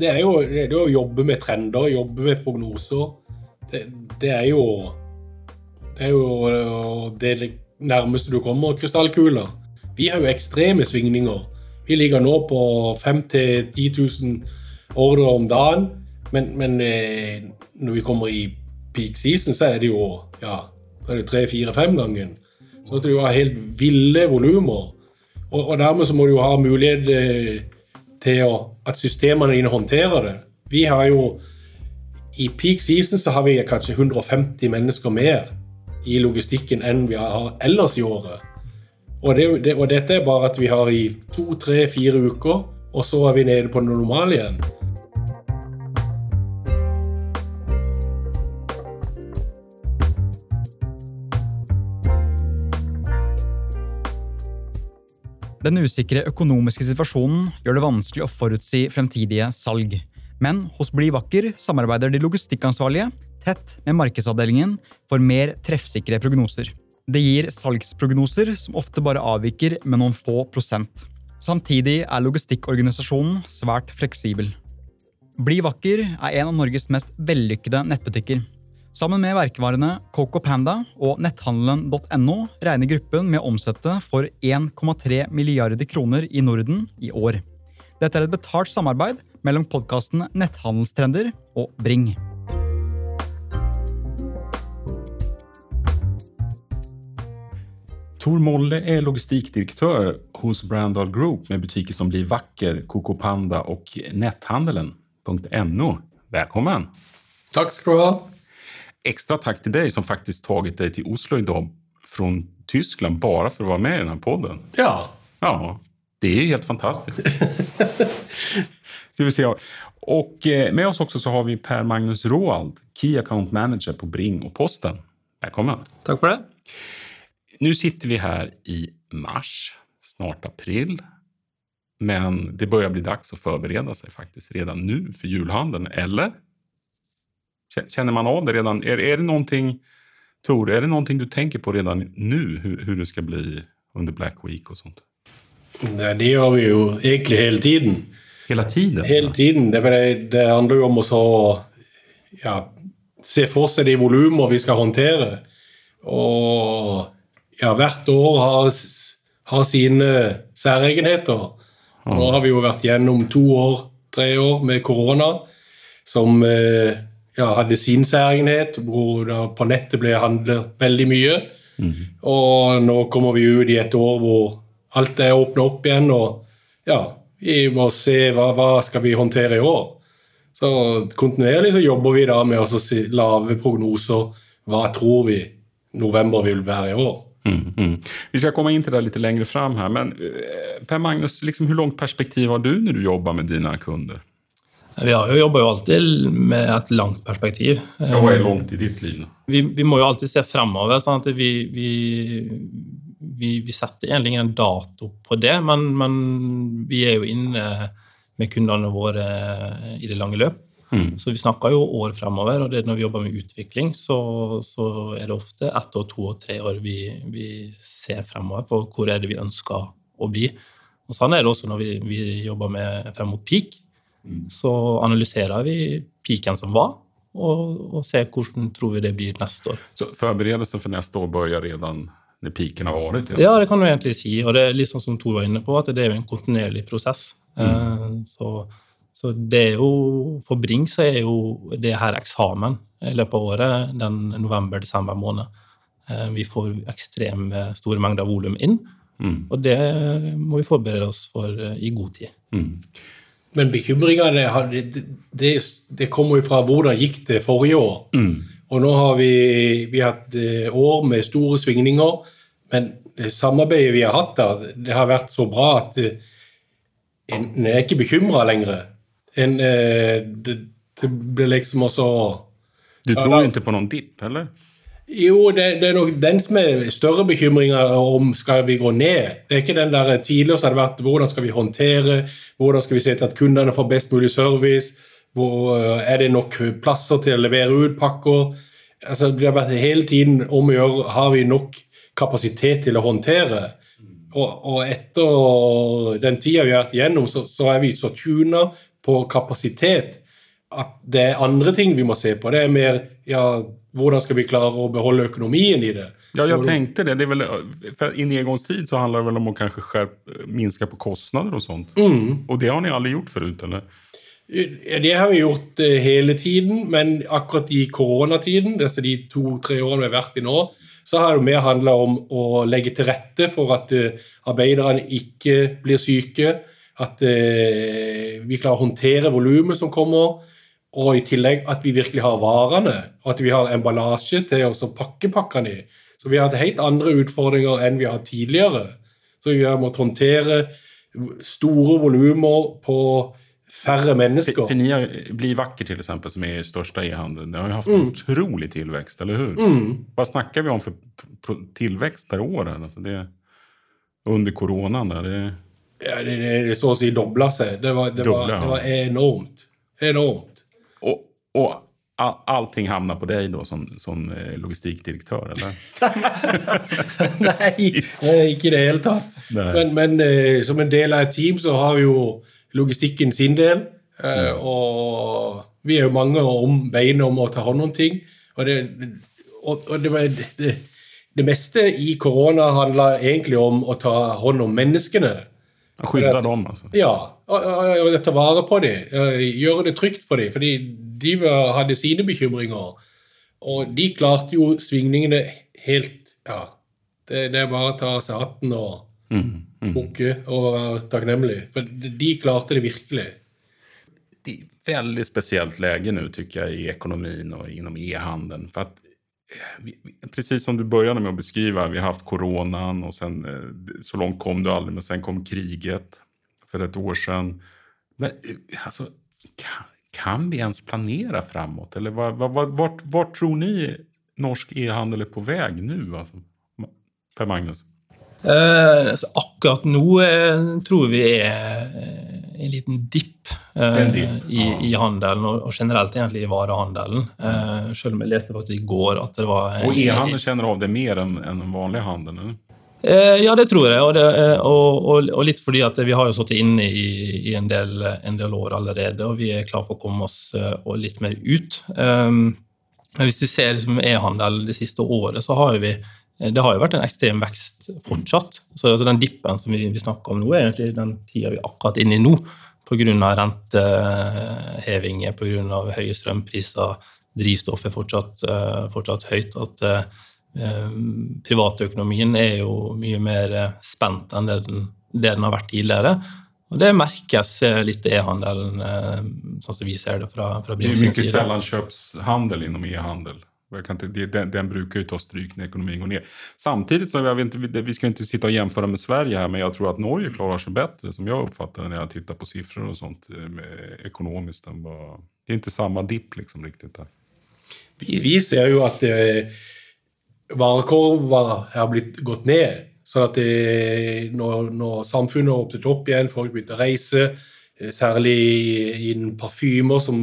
det er jo det, er å jobbe med trender, jobbe med prognoser. Det, det er jo Det er jo det nærmeste du kommer krystallkuler. Vi har jo ekstreme svingninger. Vi ligger nå på 5 000-10 000 ordre om dagen. Men, men eh, når vi kommer i peak season, så er det jo ja, tre-fire-fem ganger. Så at du har helt ville volumer. Og, og, dermed så må du jo ha mulighet eh, til å, at systemene dine håndterer det. Vi har jo I peak season så har vi kanskje 150 mennesker mer i logistikken enn vi har ellers i året. Og, det, det, og dette er bare at vi har i to, tre, fire uker, og så er vi nede på det normale igjen. Den usikre økonomiske situasjonen gjør det vanskelig å forutsi fremtidige salg. Men hos Bli Vakker samarbeider de logistikkansvarlige tett med markedsavdelingen for mer treffsikre prognoser. Det gir salgsprognoser som ofte bare avviker med noen få prosent. Samtidig er logistikkorganisasjonen svært fleksibel. Bli Vakker er en av Norges mest vellykkede nettbutikker. Sammen med verkevarene Coco Panda og netthandelen.no regner gruppen med å omsette for 1,3 milliarder kroner i Norden i år. Dette er et betalt samarbeid mellom podkasten Netthandelstrender og Bring. Tor Molle er logistikkdirektør hos Brandal Group med butikker som Blir vakker, Coco Panda og netthandelen.no. Velkommen! Takk skal du ha extra tack till dig som faktiskt tagit dig till Oslo idag från Tyskland bara för att vara med i den här podden. Ja. Ja, det är helt fantastiskt. Ska vi se. Och eh, med oss också så har vi Per Magnus Roald, Key Account Manager på Bring och Posten. Välkommen! Tack för det. Nu sitter vi här i mars, snart april. Men det börjar bli dags att förbereda sig faktiskt redan nu för julhandeln, eller? Känner man av det redan? Är, är det någonting, Tor, är det någonting du tänker på redan nu, hur, hur det ska bli under Black Week och sånt? Nei, det gjør vi jo egentlig hele tiden. Hele tiden? Hele tiden. Det, det handler jo om å ja, se for seg de volumer vi skal håndtere. Og ja, hvert år har, har sine særegenheter. Nå har vi jo vært gjennom to år, tre år med korona som eh, ja, hadde sin særegenhet, hvor på nettet ble handlet veldig mye. Mm. Og nå kommer vi ut i et år hvor alt er åpna opp igjen, og ja, vi må se hva, hva skal vi håndtere i år. Så kontinuerlig så jobber vi da med å lage prognoser. Hva tror vi november vil være i år? Mm, mm. Vi skal komme inn til det litt lenger fram her, men eh, Per Magnus, liksom, hvor langt perspektiv har du når du jobber med dine kunder? Vi har jo jobba jo alltid med et langt perspektiv. Hva er langt i ditt liv? Vi, vi må jo alltid se fremover. sånn at vi, vi, vi, vi setter egentlig ingen dato på det, men, men, vi er jo inne med kundene våre i det lange løp. Mm. Så vi snakker jo år fremover, og når vi jobber med utvikling, så, så er det ofte ett år, to og tre år vi, vi ser fremover på hvor er det vi ønsker å bli. Og Sånn er det også når vi, vi jobber med frem mot peak. Så analyserer vi piken som var, og, og ser hvordan tror vi det blir neste år. Så Forberedelsen for neste år begynner redan når piken har vært? Ja, det kan du egentlig si. Og det er litt sånn som Tor var inne på, at det er jo en kontinuerlig prosess. Mm. Eh, så, så, det er jo For Bring så er jo det her eksamen i løpet av året, den november-desember måned. Eh, vi får ekstremt store mengder volum inn, mm. og det må vi forberede oss for eh, i god tid. Mm. Men bekymringene det, det, det kommer jo fra hvordan gikk det forrige år. Mm. Og nå har vi, vi har hatt eh, år med store svingninger, men det samarbeidet vi har hatt der, det har vært så bra at eh, en, en er ikke bekymra lenger. En, eh, det, det blir liksom også Du tror ja, ikke på noen dipp, eller? Jo, det, det, er nok den som er større bekymringa om skal vi gå ned. Det er ikke den der Tidligere som har vært hvordan skal vi håndtere, hvordan skal vi se til at kundene får best mulig service, hvor, eh, er det nok plasser til å levere ut pakker? Altså, det har vært hele tiden om å gjøre har vi nok kapasitet til å håndtere. Og, og etter den tida vi har vært igjennom, så, så er vi så tuna på kapasitet at det er andre ting vi må se på. Det er mer ja, hvordan skal vi klare å beholde økonomien i det. Ja, jeg tenkte det. det er vel, I nedgangstid så handler det vel om å kanskje skärp, minska på kostnader og sånt. Mm. Og det har ni aldri gjort forut, eller? Det har vi gjort eh, hele tiden, men akkurat i koronatiden, disse de to-tre årene vi har vært i nå, så har det mer handla om å legge til rette for at eh, arbeiderne ikke blir syke, at eh, vi klarer å håndtere volumet som kommer, og i tillegg at vi virkelig har varene, og at vi har emballasje til å pakke pakkene i. Så vi har hatt helt andre utfordringer enn vi har hatt tidligere. Så vi har måttet håndtere store volumer på færre mennesker. För, ni har, Bli vacker till exempel, som är största e-handeln, det har ju haft en otrolig tillväxt, eller hur? Mm. Vad snackar vi om för tilvekst tillväxt per år? Alltså det, under coronan? Där, det, Ja, det, det, det så å si dobla seg. Det var, det, var, Dobla, ja. det var enormt. Enormt. Och, och all, allting hamnar på dig då som, som logistikdirektör, eller? Nei, eh, ikke i det hele tatt. Men, men eh, som en del av et team så har jo logistikken sin del. Mm. Og vi er jo mange om beinet om å ta hånd om ting. Og det, og, og det, var, det, det meste i korona handla egentlig om å ta hånd om menneskene. Skydda dem altså? Ja, og, og, og ta vare på dem. Gjøre det trygt for dem. Fordi de hadde sine bekymringer. Og de klarte jo svingningene helt Ja. Det, det er bare å ta seg hatten og Mm, mm. bukke og være takknemlig. For de klarte det virkelig. Det er veldig spesielt läge nu tycker jag i ekonomin og inom e-handeln. För att, eh, vi, vi- precis som du började med att beskriva, vi har haft coronan och sen, eh, så långt kom du aldrig, men sen kom kriget för ett år sedan. Men eh, alltså, kan, kan vi ens planera framåt? Eller vad, vart, vart tror ni norsk e-handel är på väg nu? Alltså, Per Magnus? Eh, akkurat nå eh, tror vi er en liten dipp eh, i, i handelen, og, generelt egentlig i varehandelen. Eh, selv om jeg leste faktisk i går at det var Og e-handel kjenner av det mer enn en den vanlige handelen? Eh, ja, det tror jeg. Og, det, eh, og, og, og litt fordi at vi har jo sittet inne i, i en, del, en del år allerede, og vi er klar for å komme oss eh, litt mer ut. Um, men hvis vi ser liksom e-handel det siste året, så har vi eh, det har jo vært en ekstrem vekst fortsatt. Så altså den dippen som vi, vi snakker om nå, er egentlig den tida vi er akkurat inne i nå. Pga. rentehevinger, pga. høye strømpriser, drivstoff er fortsatt, eh, fortsatt høyt. At eh, eh, privatøkonomien er jo mye mer eh, spent enn det den, det den har vært tidligere. Og det merkes eh, litt i e-handelen, eh, sånn som vi ser det fra, fra Det side. Det er mye mycket innom e-handel. Jag kan inte, den, den brukar ju ta stryk när ekonomin går ner. Samtidigt så, vet inte, vi- vi ska inte sitta och jämföra med Sverige här, men jag tror att Norge klarar sig bättre, som jag uppfattar det när jag tittar på siffror och sånt eh, ekonomiskt. Vad, det är inte samma dipp liksom riktigt där. Vi, vi ser jo at eh, varekorver har blitt gått ned. Sånn at det, når, når har åpnet opp igjen, folk begynte å reise, eh, særlig innen parfymer, som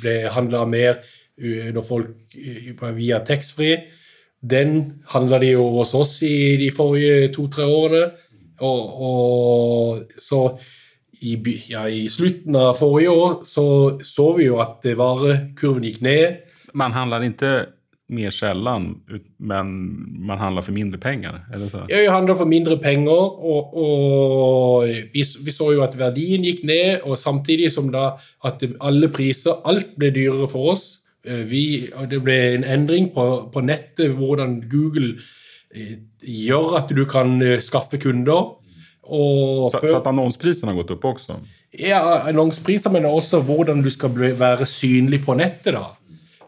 ble handla mer når folk via taxfree, den handla de jo hos oss i de forrige to-tre årene. Og, og så i, ja, I slutten av forrige år så så vi jo at varekurven gikk ned. Man handler ikke mer sjelden, men man handler for mindre penger? Eller så? Ja, vi handler for mindre penger, og, og vi, vi så jo at verdien gikk ned, og samtidig som da at alle priser, alt ble dyrere for oss. Eh, Vi, det ble en endring på, på nettet, hvordan Google eh, gjør at du kan eh, skaffe kunder. Og Så, før- så at annonseprisen har gått opp også? ja, annonsepriser, men også hvordan du skal bli, være synlig på nettet. da.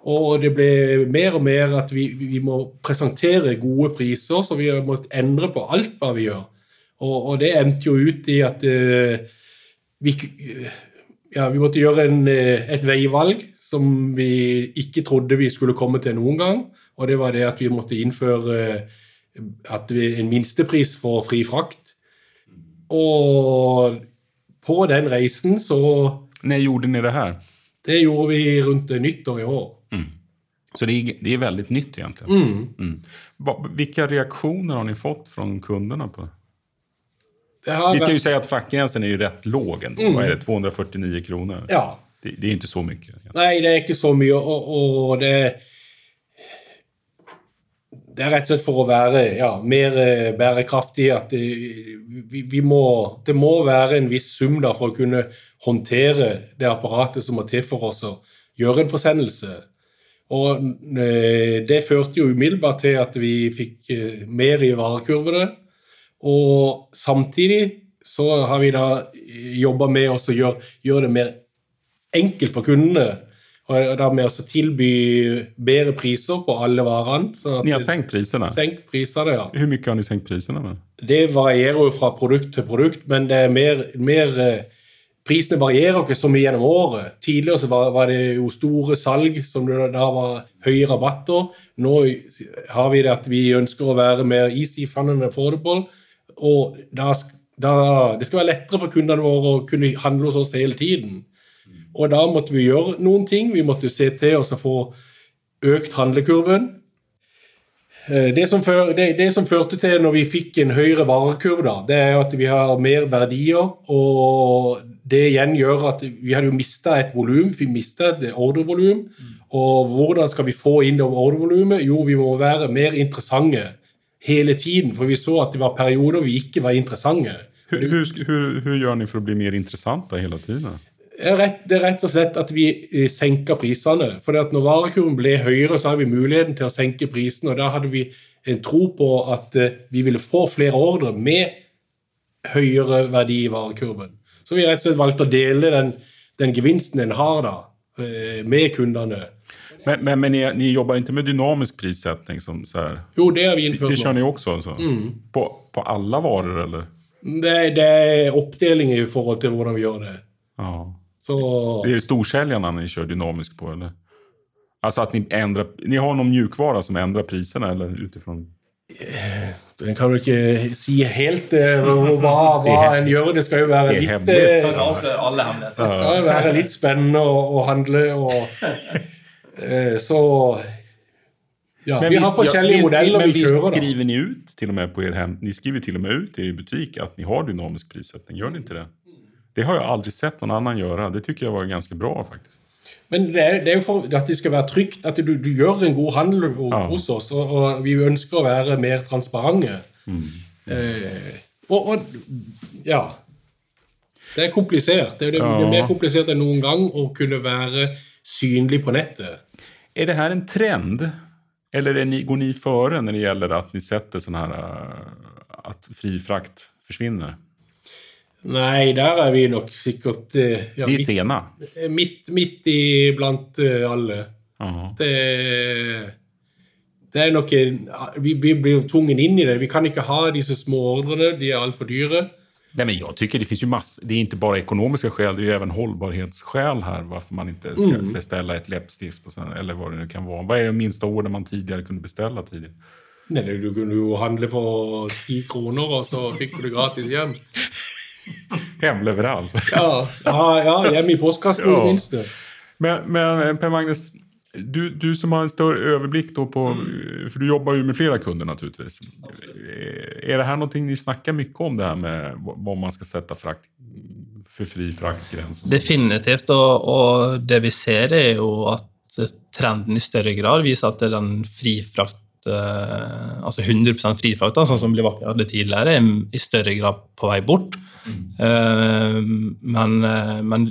Og det ble mer og mer at vi, vi må presentere gode priser, så vi har måttet endre på alt hva vi gjør. Og, og det endte jo ut i at eh, vi, ja, vi måtte gjøre en, et veivalg som vi ikke trodde vi skulle komme til noen gang. Og det var det at vi måtte innføre eh, at vi, en minstepris for fri frakt. Og på den reisen så Når gjorde ni det her? Det gjorde vi rundt nyttår i år. Så det er, det er, veldig nytt egentlig. Mm. Mm. Hvilke Vilka reaktioner har ni fått fra kundene? på det? Vi skal jo si at att er jo rett rätt låg ändå. Vad är det? 249 kroner? Ja. Det, det är inte så mycket. Nei, det er ikke så mye, og, och det Det er rett og slett for å være ja, mer eh, bærekraftig at det, vi, vi må, det må være en viss sum da for å kunne håndtere det apparatet som må til for oss å gjøre en forsendelse. Og eh, det førte jo umiddelbart til at vi fikk eh, mer i varekurvene. Og samtidig så har vi da jobba med å gjøre, gjøre det mer enkelt for kundene. Og da med å tilby bedre priser på alle varene. sånn Ni har senkt prisene? senkt prisene, ja. Hvor mye har ni senkt prisene med? Det varierer jo fra produkt til produkt, men det er mer, mer eh, Prisene varierer ikke så mye gjennom året. Tidligere så var, var det jo store salg som det da var høye rabatter. Nå har vi det at vi ønsker å være mer easy fun and affordable. Og da, da, det skal være lettere for kundene våre å kunne handle hos oss hele tiden. Og da måtte vi gjøre noen ting. Vi måtte se til oss å få økt handlekurven. Eh, Det som, før, det, det som førte til når vi fikk en høyere varekurv, da, det er at vi har mer verdier. Og det igjen gjør at vi hadde jo mista et volum. Vi mista et ordrevolum. Og hvordan skal vi få inn det ordrevolumet? Jo, vi må være mer interessante hele tiden. For vi så at det var perioder vi ikke var interessante. Hvordan gjør dere for å ni för att bli mer interessante hele tiden? Det er rett, det er rett og slett at vi eh, senker prisene. For når varekurven ble høyere, så har vi muligheten til å senke prisene. Og da hadde vi en tro på at eh, vi ville få flere ordre med høyere verdi i varekurven. Så vi har rett og slett valgt å dele den, den gevinsten en har da, eh, med kundene. Men, men, men ni, ni jobbar inte med dynamisk prissättning? Som så här. Jo, det har vi Det, innført det kör nå. ni också? Alltså. På, på alla varor eller? Det, det er oppdeling i forhold til hvordan vi gjør det. Ja. Så Det är storsäljarna ni kör dynamisk på eller? Alltså att ni ändrar, ni har någon mjukvara som ändrar priserna eller utifrån? En kan du ikke si helt eh, hva, hva en gjør. Det skal jo være litt eh. Det skal jo være litt spennende å, å handle og eh, Så Ja, vi har forskjellige ja, modeller Men vi kjører. Men skriver ni ut til og med på er hem, ni skriver til og med ut i er butik at ni har dynamisk prissetting. Gjør ni ikke det? Det har jag aldrig sett någon annan göra. Det tycker jag var ganska bra faktiskt. Men det er, det er jo for at det skal være trygt, at du, du gjør en god handel Ja. hos oss. Og, og vi ønsker å være mer transparente. Eh, og, og ja. Det er komplisert. Det er, det Ja. mer komplisert enn noen gang å kunne være synlig på nettet. Er det her en trend? Eller ni, går ni foran når det gjelder at ni sätter sånn her At att fri frakt försvinner? Nei, der er vi nok sikkert eh, ja, Vi er sena. midt, midt i blant eh, alle. Ja. det, det er nok vi, vi blir tvungen inn i det. Vi kan ikke ha disse små ordrene. De er altfor dyre. Nej, men jag tycker det finns ju mass, Det är inte bara ekonomiska skäl, det är ju även hållbarhetsskäl här. Varför man inte ska Mm. beställa ett läppstift sen, eller vad det nu kan vara. Vad är det minsta order man tidigare kunde beställa tidigare? Nei, du kunne jo handle for ti kroner, og så fikk du det gratis hjem. Hemleverans. Ja, ja, ja hjemme i postkassen, Ja. minst det. Men, men Per-Magnus, du, du som har en större överblick då på, för du jobbar ju med flera kunder naturligtvis. Eh, Är det här någonting ni snackar mycket om det här med vad man ska sätta frakt, för fri fraktgräns? Definitivt, og, og det vi ser er jo at trenden i større grad viser at det er den frifrakt, eh, altså 100 frifrakt, da, sånn som Blivakker hadde tidligere, er i større grad på vei bort. Mm. men, eh, men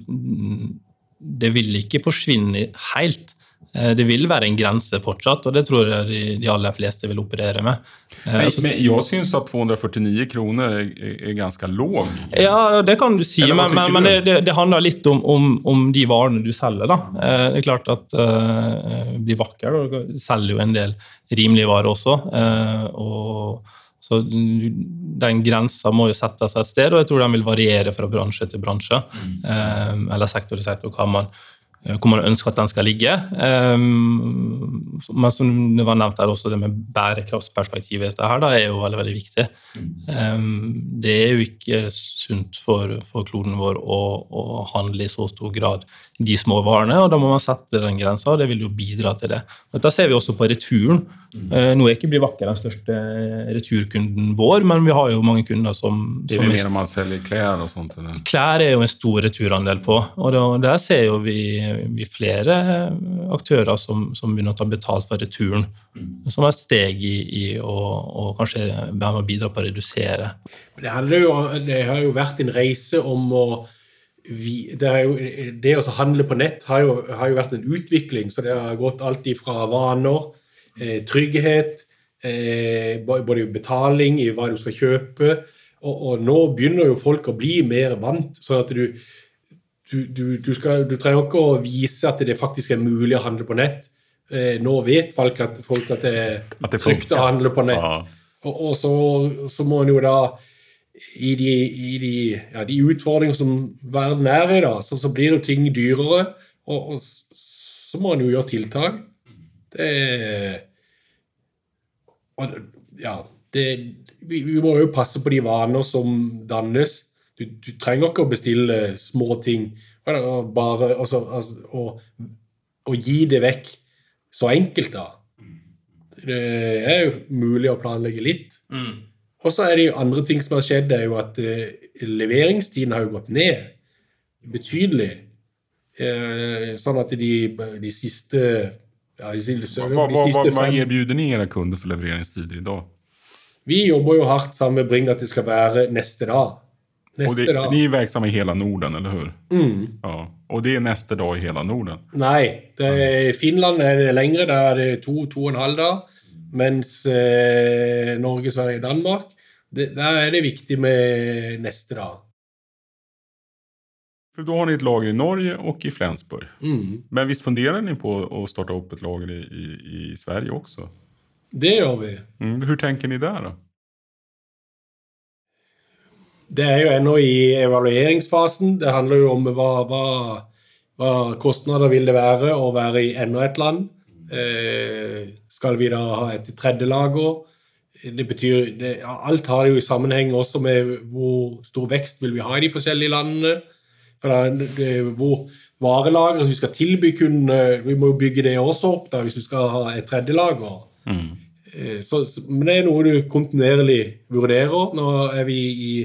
det vil ikke forsvinne helt. Eh, Det vil være en grense fortsatt, og det tror jeg de, de aller fleste vil operere med. Eh, Men, altså- men jeg syns at 249 kroner er ganske lav. Ja, det kan du si, Eller men, men, men det, det, det handler litt om, om, om de varene du selger. da. Eh, Det er klart at uh, blir vakker og selger jo en del rimelige varer også. Uh, og så Den grensa må jo settes et sted, og jeg tror den vil variere fra bransje til bransje. eh, eller sektor til sektor, hva man eh, hvor man ønsker at den skal ligge. Um, men som det var nevnt her også, det med bærekraftsperspektivet dette her, da, er jo veldig veldig viktig. Um, det er jo ikke sunt for, for kloden vår å, å, handle i så stor grad de små varene, og da må man sette den grensa, og det vil jo bidra til det. Og dette ser vi også på returen. Uh, nå er ikke Bli vakker den største returkunden vår, men vi har jo mange kunder som Det er som mer om man selger klær og sånt? Eller? Klær er jo en stor returandel på, og da, der ser jo vi, vi flere aktører som, som begynner å ta betalt for returen. Som er et steg i, i å, å kanskje være med å bidra på å redusere. Det, jo, det har jo vært en reise om å vi, det, jo, det å handle på nett har jo, har jo, vært en utvikling. Så det har gått alt ifra vaner, eh, trygghet, eh, både betaling i hva du skal kjøpe. Og, og, nå begynner jo folk å bli mer vant. sånn at du, du, du, du, skal, du trenger ikke å vise at det faktisk er mulig å handle på nett. Eh, nå vet folk at, folk at det er trygt å handle på nett. Og, og så, så må en jo da i de, i de, ja, de utfordringer som verden er i, da, så, så blir jo ting dyrere. Og, og så må en jo gjøre tiltak. Det og, Ja, det vi, vi må jo passe på de vaner som dannes. Du, du trenger ikke å bestille små ting. Og Bare altså, altså, og, gi det vekk så enkelt, da. Det er jo mulig å planlegge litt. Og så er det jo andre ting som har skjedd, det er jo at eh, leveringstiden har jo gått ned betydelig. Eh, sånn at de, de siste ja, de siste, Hva, hva, hva erbjuder ni era kunder for leveringstider i dag? Vi jobber jo hardt sammen med Bring at det skal være neste dag. Neste det, dag. ni är verksamma i hele Norden, eller hur? Mm. Ja. Og det er neste dag i hele Norden? Nei, det er, Finland er det lengre. Der er det to, to og en halv dag. Mens eh, Norge, Sverige, Danmark det, Der er det viktig med neste dag. For da har ni et lager i Norge og i Flensburg. Mm. Men visst funderer ni på å starte opp et lager i, i, i Sverige også? Det gjør vi. Mm. Hvordan tenker ni der, da? Det er jo ennå i evalueringsfasen. Det handler jo om hva, hva, hva kostnader vil det være å være i enda et land. Eh, skal vi da ha et tredje lager? Det betyr, det, Alt har jo i sammenheng også med hvor stor vekst vil vi ha i de forskjellige landene. For da, det, hvor varelageret som vi skal tilby kundene, vi må jo bygge det også opp da, hvis du skal ha et tredje lager. Mm. Eh, Så, men det er noe du kontinuerlig vurderer. Nå er vi i,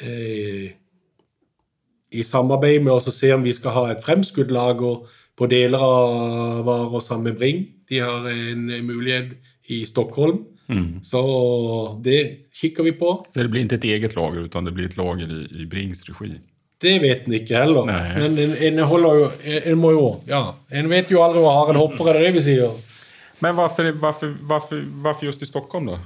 eh, i samarbeid med oss å se om vi skal ha et fremskudd lager på deler av varer sammen med Bring. De har en mulighet i Stockholm. Mm. Så det kikker vi på. Så det blir ikke et eget lager utan det blir et lager i, i Brings regi? Det vet en ikke heller. Nei. Men en, en, holder jo, en må jo Ja, en vet jo aldri hva haren hopper, er det det vi sier? Men varför, varför, varför, varför just i Stockholm da?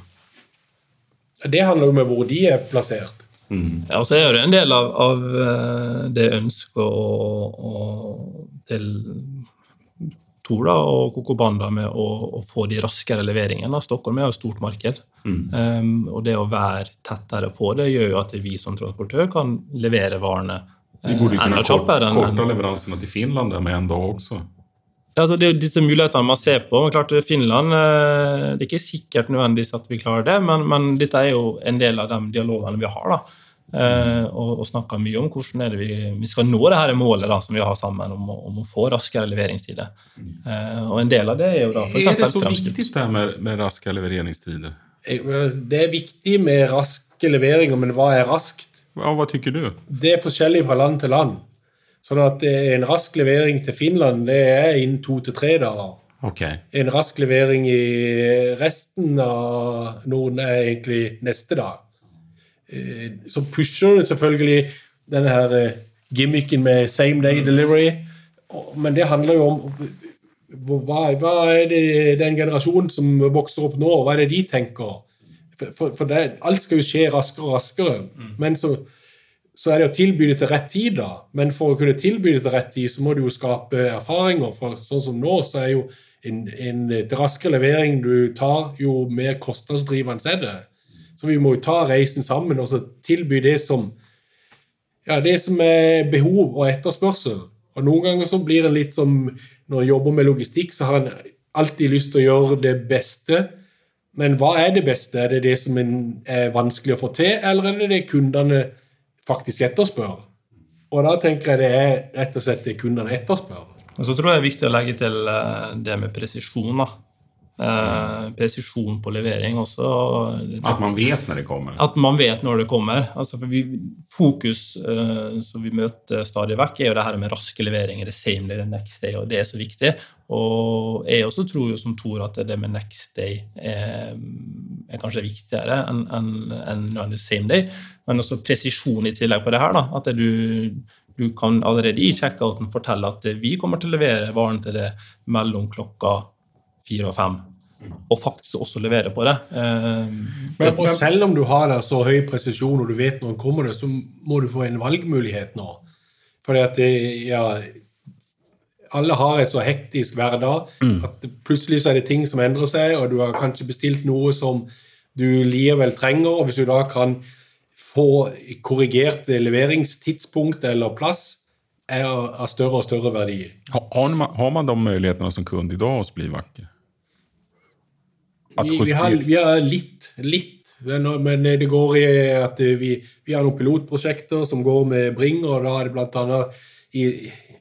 Det handler jo om hvor de er plassert. Ja, og så er det en del av, av eh, det ønsket å, å, til Tora og Kokobanda med å, å få de raskere leveringene. Stockholm er jo et stort marked. Um, og det å være tettere på det gjør jo at vi som transportør kan levere varene eh, enda kjappere. kort, burde kunne korta leveransene til Finland med en dag også. Ja, altså, det er disse mulighetene man ser på. Men klart Finland eh, Det er ikke sikkert nødvendigvis at vi klarer det, men, men dette er jo en del av de dialogene vi har. da. Eh, og, og snakka mye om hvordan er det vi, vi skal nå det her målet da, som vi har sammen om, om å få raskere leveringstider. Eh, og en del av det er jo da for Er det så viktig det här med, med raske leveringstider? Det er viktig med raske leveringer, men hva er raskt? Ja, hva tykker du? Det er forskjellig fra land til land. Sånn at eh, en rask levering til Finland det er innen to til tre dager. Okay. En rask levering i resten av Norden er egentlig neste dag. Eh, Så pusher det selvfølgelig denne her eh, gimmicken med same day delivery, men det handler jo om hva, hva er det den generasjonen som vokser opp nå, hva er det de tenker? For, for, det, alt skal jo skje raskere og raskere. Men så, så er det å tilby det til rett tid, da. Men for å kunne tilby det til rett tid, så må du jo skape erfaringer. For sånn som nå, så er jo en, en raskere levering du tar, jo mer kostnadsdrivende er det. Så vi må jo ta reisen sammen og så tilby det som ja, det som er behov og etterspørsel. Og Noen ganger så blir en litt som Når en jobber med logistikk, så har en alltid lyst til å gjøre det beste. Men hva er det beste? Er det det som er vanskelig å få til, eller er det det kundene faktisk etterspør? Og da tenker jeg det er rett og slett det kundene etterspør. Og så tror jeg det er viktig å legge til eh, det med presisjon. Eh, presisjon på levering også. At man vet når det kommer? At man vet når det kommer. Altså for vi, fokus eh, som vi møter stadig vekk, er jo det her med raske leveringer. Det same day, the next day, og det er så viktig. Og jeg også tror jo som Tor at det med next day er, er kanskje viktigere enn en, en, en same day. Men også presisjon i tillegg på det her. da, At du, du kan allerede i checkouten fortelle at vi kommer til å levere varen til det mellom klokka fire og fem. Og faktisk også levere på det. Eh, men, og selv om du har der så høy presisjon og du vet når den kommer, det, så må du få en valgmulighet nå. Fordi at det, ja, alle har et så hektisk hverdag mm. at plutselig så er det ting som endrer seg, og du har kanskje bestilt noe som du likevel trenger. og Hvis du da kan få korrigert leveringstidspunkt eller plass, er av større og større verdi. Har man, har man de mulighetene som kunde i dag hos Bli vi, vi, har, vi, har, litt, litt. Men det går i at vi, vi har noen pilotprosjekter som går med Bring, og da er det blant annet i,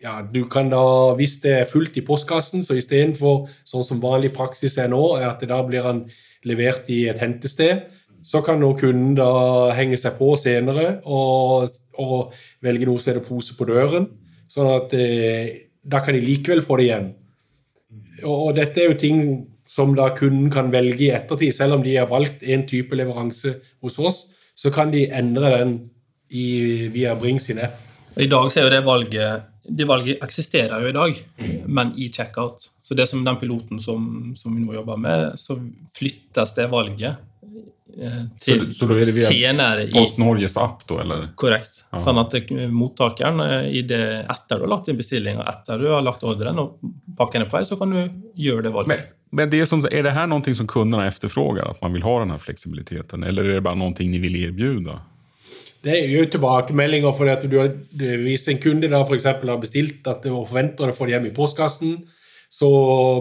ja, du kan da, Hvis det er fullt i postkassen, så istedenfor sånn som vanlig praksis er nå, er at da blir han levert i et hentested, så kan nå kunden da henge seg på senere og, og velge noe som heter pose på døren. Sånn at eh, da kan de likevel få det igjen. Og, og dette er jo ting som da kunden kan velge i ettertid. Selv om de har valgt en type leveranse hos oss, så kan de endre den i, via Bring sin app. I dag så er jo det valget det valget eksisterer jo i dag, men i checkout. Så det som den piloten som, som vi nå jobber med, så flyttes det valget til så, så da er det via senere i Post Norges app, da? eller? Korrekt. Ja. Sånn at mottakeren, eh, i det, etter du har lagt inn bestillinga, etter du har lagt ordren og pakken er på vei, så kan du gjøre det valget. Men men det som, er det her noe som kundene efterfrågar? at man vil ha denne fleksibiliteten, flexibiliteten? Eller er det bare noe dere vil erbjuda? Det er jo tilbakemeldinger for at du har, hvis en kunde da f.eks. har bestilt at og forventer å få det hjem i postkassen, så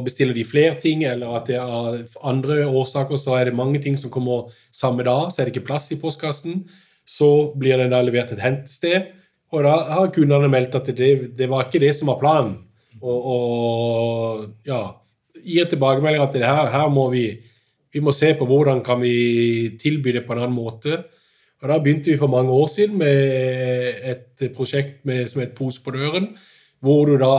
bestiller de flere ting, eller at det er andre årsaker så er det mange ting som kommer samme dag, så er det ikke plass i postkassen. Så blir den da levert et hentested, og da har kundene meldt at det, det var ikke det som var planen. Og, og ja, gir tilbakemelding at det her, her må vi, vi må se på hvordan kan vi tilby det på en annen måte. Og Da begynte vi for mange år siden med et prosjekt med, som het Pose på døren, hvor du da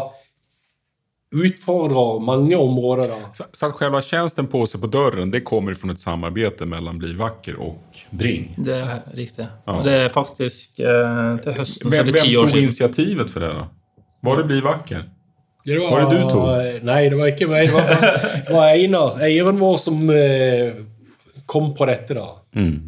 utfordrer mange områder. da. Så, så at selve tjenesten Pose på døren det kommer fra et samarbeid mellom Bli vakker og Bring? Det er riktig. Ja. Og det er faktisk eh, til høsten Hvem, hvem tok initiativet for det? da? Var det Bli vakker? Det var, var, det du tog? Nei, det var ikke meg. Det var, det var Einar, eieren vår, som eh, kom på dette. da. Mm.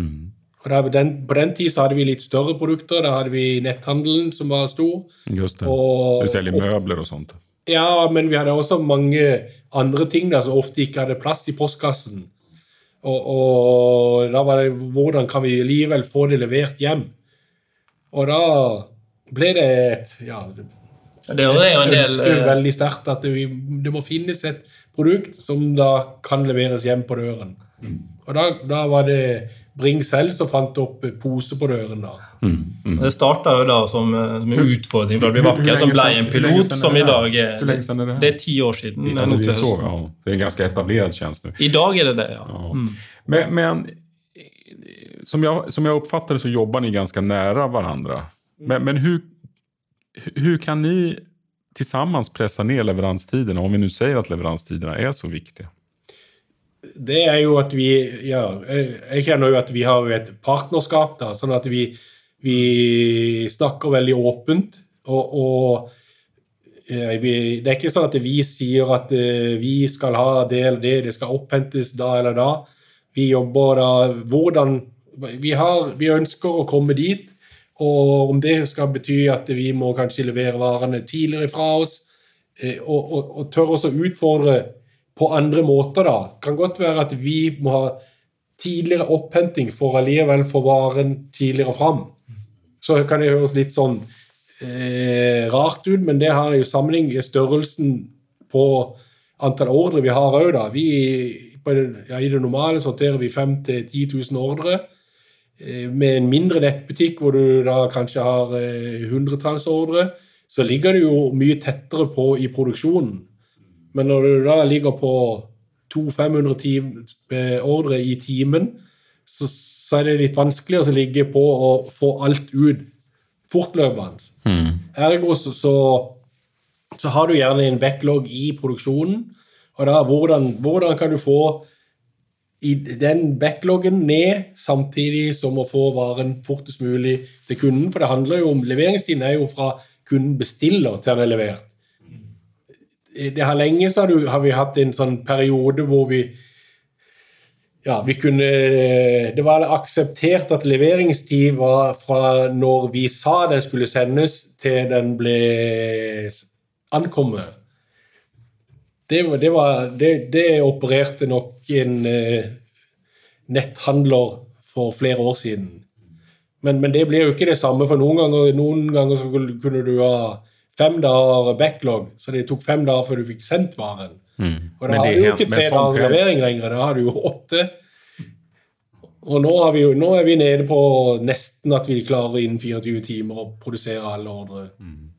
Mm. Der, den, på den tid så hadde vi litt større produkter. Da hadde vi netthandelen, som var stor. Just det. Og, du selger møbler og sånt? Ja, men vi hadde også mange andre ting der som ofte ikke hadde plass i postkassen. Og, og da var det hvordan kan vi likevel få det levert hjem? Og da ble det et ja, det er jo en del eh, veldig sterkt at det, det, må finnes et produkt som da kan leveres hjem på døren. Mm. Og da, da, var det Bring selv som fant opp pose på døren. da. Mm. Mm. Det starta jo da som med utfordring for å bli vakker, som ble en pilot som i dag er Hvor lenge siden er det? Det er ti år siden. Det, det, så, ja. det er en ganske etablert tjeneste nå. I dag er det det, ja. ja. Mm. Men, men som, jeg, som jeg oppfatter det, så jobber dere ganske nære hverandre. Men, men hvordan hur kan ni tillsammans pressa ned leveranstiderna om vi nu sier at leveranstiderna er så viktiga? Det er jo at vi ja, Jeg kjenner jo at vi har et partnerskap, da, sånn at vi, vi snakker veldig åpent. Og, og vi, det er ikke sånn at vi sier at uh, vi skal ha det eller det, det skal opphentes da eller da. Vi jobber da Hvordan Vi, har, vi ønsker å komme dit og om det skal bety at vi må kanskje levere varene tidligere fra oss, eh, og, og, og tør også utfordre på andre måter, da. Kan godt være at vi må ha tidligere opphenting for allikevel få varen tidligere fram. Så kan det høres litt sånn eh, rart ut, men det har jo sammenheng med størrelsen på antall ordre vi har òg, da. Vi, det, ja, I det normale sorterer vi 5 000-10 000 ordre. Eh, med en mindre nettbutikk hvor du da kanskje har eh, hundretalls ordre, så ligger du jo mye tettere på i produksjonen. Men når du da ligger på 200-500 ordre i timen, så, så, er det litt vanskeligere å ligge på å få alt ut fortløpende. Mm. Ergo så, så, så, har du gjerne en backlog i produksjonen. Og da, hvordan, hvordan kan du få i den backloggen ned, samtidig som å få varen fortest mulig til kunden? For det handler jo om leveringstiden er jo fra kunden bestiller til den er levert. Det har Lenge så har, du, har vi hatt en sånn periode hvor vi ja, vi kunne Det var akseptert at leveringstid var fra når vi sa den skulle sendes, til den ble ankommet. Det, det, var, det, det opererte nok en eh, netthandler for flere år siden. Men, men, det blir jo ikke det samme, for noen ganger, noen ganger kunne du ha fem dager backlog, så det tok fem dager før du fikk sendt varen. Mm. Og da har du jo ikke tre dager levering lenger, da har du jo åtte. Og nå, vi jo, nå, er vi nede på nesten at vi klarer innen 24 timer å produsere alle ordre. Mm.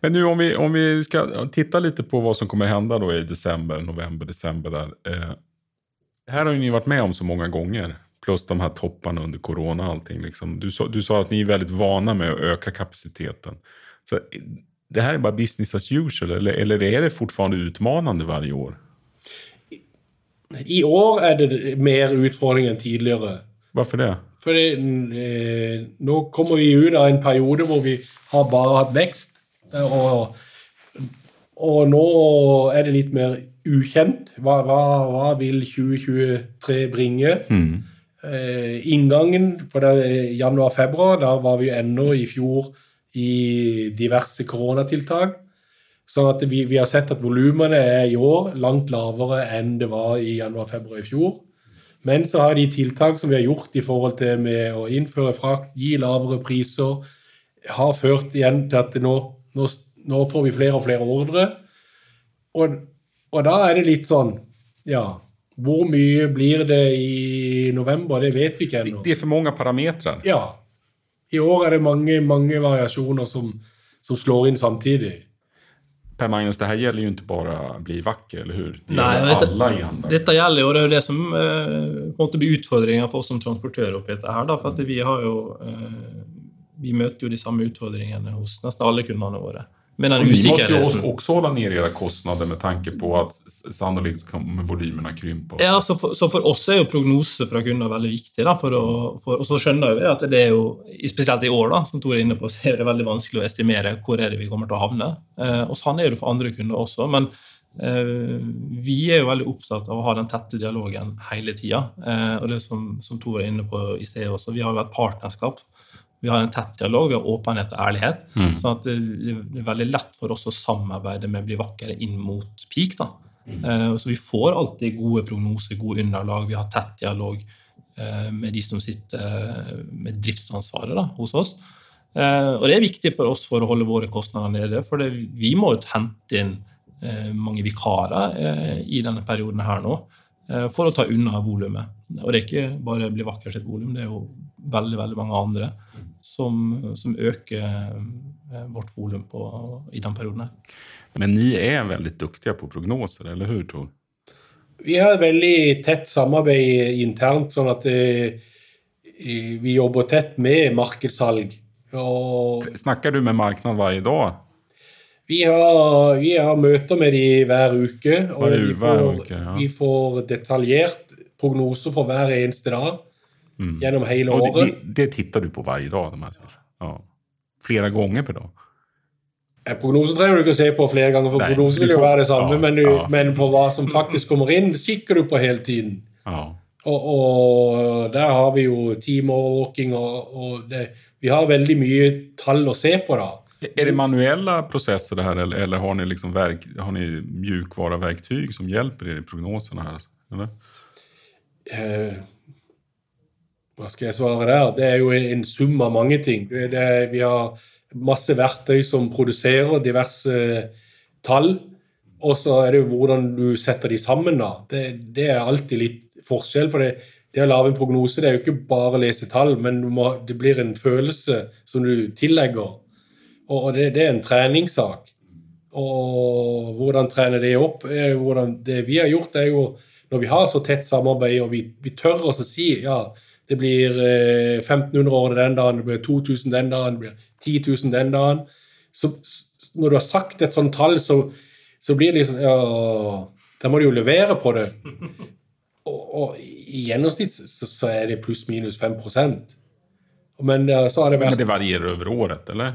Men nu om vi, om vi skal titta litt på hva som kommer hende då i desember, november, desember. Där. Eh, här har ni vært med om så mange ganger. Plus de her toppene under korona og allting. Liksom. Du, sa, du sa at ni er veldig vana med å øke kapasiteten. Så det her er bare business as usual, eller, eller er det fortfarande utmanande varje år? I år er det mer utfordring enn tidligere. Hvorfor det? Fordi eh, nå kommer vi ut av en periode hvor vi har bare hatt vekst. Og, og nå er det litt mer ukjent. Hva, hva, hva vil 2023 bringe? Mm. Eh, inngangen for januar-februar, da var vi ennå i fjor i diverse koronatiltak. Sånn at vi, vi har sett at volumene er i år langt lavere enn det var i januar-februar i fjor. Men så har de tiltak som vi har gjort i forhold til med å innføre frakt, gi lavere priser, har ført igjen til at nå, nå, nå får vi flere og flere ordre. Og, og, da er det litt sånn Ja, hvor mye blir det i november? Det vet vi ikke ennå. Det er for mange parametere? Ja. I år er det mange, mange variasjoner som, som slår inn samtidig. Per Magnus, det her gjelder jo ikke bare å bli vakker, eller hur? Det Nei, gjelder dette, alle igjen. dette gjelder jo, det er jo det som eh, på en måte blir utfordringa for oss som transportører oppi dette her. Da, for at vi har jo eh, Vi møter jo de samme utfordringene hos nesten alle kundene våre. Men den ni måste ju usikkerheten också hålla ner era kostnader med tanke på att sannolikt kommer volymerna krympa. Ja, så for, så for oss er jo prognoser fra kunder veldig viktig. Da, for å, for, og så skjønner vi at det er jo, spesielt i år, da, som Tor er inne på, så er det veldig vanskelig å estimere hvor er det vi kommer til å havne. Eh, og sånn er det for andre kunder også. Men eh, vi er jo veldig opptatt av å ha den tette dialogen hele tida. Eh, og det som, som Tor er inne på i sted også, vi har jo et partnerskap. Vi har en tett dialog, vi har åpenhet og ærlighet. Mm. sånn at det, det er veldig lett for oss å samarbeide med Bli vakre inn mot peak. da. Eh, så vi får alltid gode prognoser, gode underlag. Vi har tett dialog eh, med de som sitter eh, med driftsansvaret da, hos oss. Eh, og det er viktig for oss for å holde våre kostnader nede, for det, vi må jo hente inn eh, mange vikarer eh, i denne perioden her nå eh, for å ta unna volumet. Og det er ikke bare Bli vakker sitt volum, det er jo veldig veldig mange andre som, som øker eh, vårt volum på- i den perioden. Men ni er veldig dyktige på prognoser, eller hur Tor? Vi har et veldig tett samarbeid internt, sånn at eh, vi jobber tett med markedssalg. Og Snakker du med marknaden hver dag? vi har, vi har møter med de hver uke, og Hver vi får, uke, ja. vi får detaljert prognoser for hver eneste dag Mm. gjennom hele Och året. det, det, det tittar du på varje dag? De här ja. Flera gånger per dag? Eh, Prognosen trenger du ikke å se på flere ganger, for Nei, prognosen vil jo være det samme, ja, men, du, ja. men på hva som faktisk kommer inn, kikker du på hele tiden. Ja. Og, og der har vi jo teamovervåking, og, og det, vi har veldig mye tall å se på, da. Är det manuella processer det här eller, eller har ni, liksom verk, har ni mjukvara-verktyg som hjelper er i prognoserna? Här, eller? eh, Hva skal jeg svare der? Det er jo en sum av mange ting. Det, det, vi har masse verktøy som produserer diverse tall. Og så er det jo hvordan du setter de sammen. da. Det, det er alltid litt forskjell. for det, det å lage en prognose det er jo ikke bare å lese tall, men må, det blir en følelse som du tillegger. Og, og det, det, er en treningssak. Og hvordan trene det opp? Hvordan, det vi har gjort, er jo når vi har så tett samarbeid og vi, vi tør å si ja, det blir 1500 eh, år den dagen, det blir 2000 den dagen, det blir 10 000 den dagen. Så når du har sagt et sånt tall, så, så blir det liksom ja, Da må du jo levere på det. Og, og i gjennomsnitt så, så, er det pluss-minus 5% Men så har det vært Men det varierer over året, eller?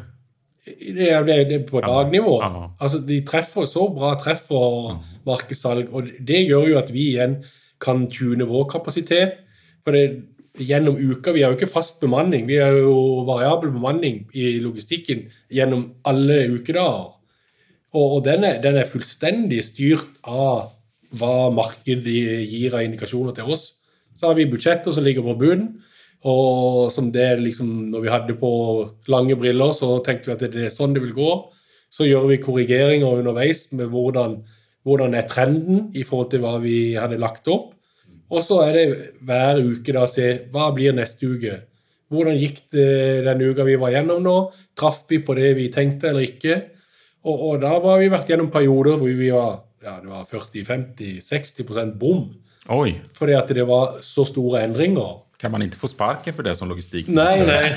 Det er, det er på dagnivå. Altså, de treffer så bra treff og markedssalg, og det gjør jo at vi igjen kan tune vår kapasitet. For det, gjennom uka. Vi har jo ikke fast bemanning, vi har jo variabel bemanning i logistikken gjennom alle ukedager. Og, og den, er, den, er, fullstendig styrt av hva markedet gir av indikasjoner til oss. Så har vi budsjetter som ligger på bunnen. Og som det liksom, når vi hadde på lange briller, så tenkte vi at det er sånn det vil gå. Så gjør vi korrigeringer underveis med hvordan, hvordan er trenden i forhold til hva vi hadde lagt opp. Og så er det hver uke da å se hva blir neste uke. Hvordan gikk det den uka vi var gjennom nå? Traff vi på det vi tenkte eller ikke? Og, og da har vi vært gjennom perioder hvor vi var, ja, var 40-50-60 bom. Oi. Fordi at det var så store endringer. Kan man ikke få sparken for det som logistikk? Nei, nei.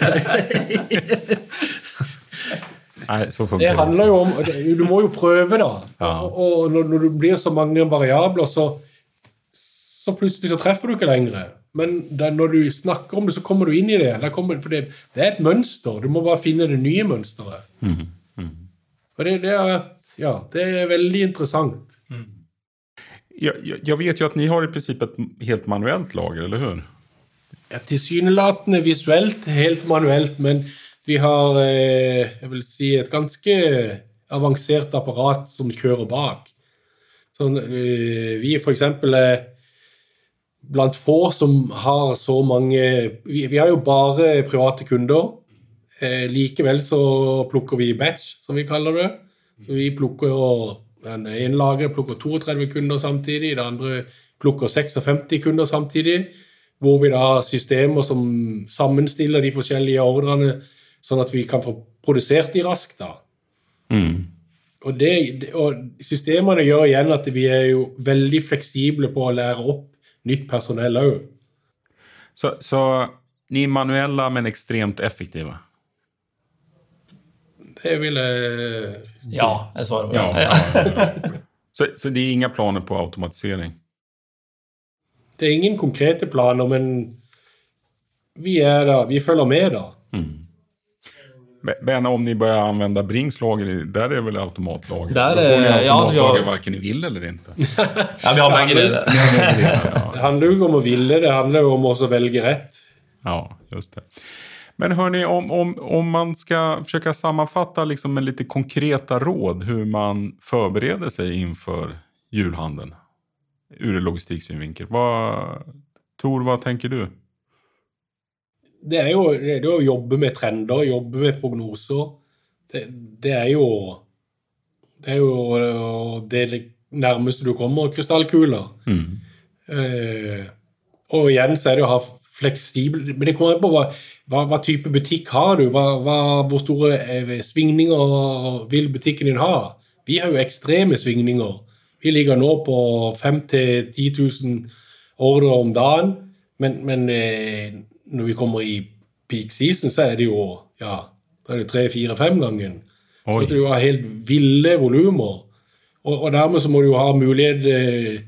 nei det handler jo om Du må jo prøve, da. Ja. Og, og når, når, det blir så mange variabler, så så plutselig så treffer du ikke lenger. Men da, når du snakker om det, så kommer du inn i det. Kommer, for det, det, er et mønster. Du må bare finne det nye mønsteret. Mm. Mm. Og det, det, er, ja, det er veldig interessant. Mm. Jeg, jeg, jeg, vet jo at dere har i prinsippet et helt manuelt lager, eller hur? Ja, Tilsynelatende visuelt helt manuelt, men vi har eh, jeg vil si, et ganske avansert apparat som kjører bak. Sånn, eh, vi for eksempel er blant få som har så mange Vi, vi har jo bare private kunder. Eh, likevel så plukker vi batch, som vi kaller det. Så vi plukker den ene lageret plukker 32 kunder samtidig, det andre plukker 56 kunder samtidig. Hvor vi da har systemer som sammenstiller de forskjellige ordrene, sånn at vi kan få produsert de raskt. da. Mm. Og, det, og systemene gjør igjen at vi er jo veldig fleksible på å lære opp nytt personell òg. Så, så ni er manuelle, men ekstremt effektive? Det vil jeg. Ja, jeg svarer på det. Ja, ja, så, så det er ingen planer på automatisering? Det er ingen konkrete planer, men vi er da, vi følger med, da. Mm. Men om ni börjar använda Brings lager, där är väl automatlager? Där är, Då får ni automatlager ja, varken ni vill eller inte. ja, vi har bägge deler. det handler jo om å vilja, det handler jo om å välja rett. Ja, just det. Men hörni, om, om, om man ska försöka sammanfatta liksom med lite konkreta råd hur man förbereder sig inför julhandeln ur logistiksynvinkel. Vad, Tor, vad tänker du? Det er jo det å jobbe med trender, jobbe med prognoser. Det, det er jo Det er jo det nærmeste du kommer krystallkuler. Mm. Eh, og igjen så er det å ha fleksibel Men det kommer an på hva, hva, hva, type butikk har du? Hva, hvor store eh, svingninger vil butikken din ha? Vi har jo ekstreme svingninger. Vi ligger nå på 5 000-10 000 ordre om dagen. Men, men eh, når vi kommer i peak season, så er det jo ja, da er det tre-fire-fem gangen. Så du har helt ville volumer. Og, og, dermed så må du jo ha mulighet eh,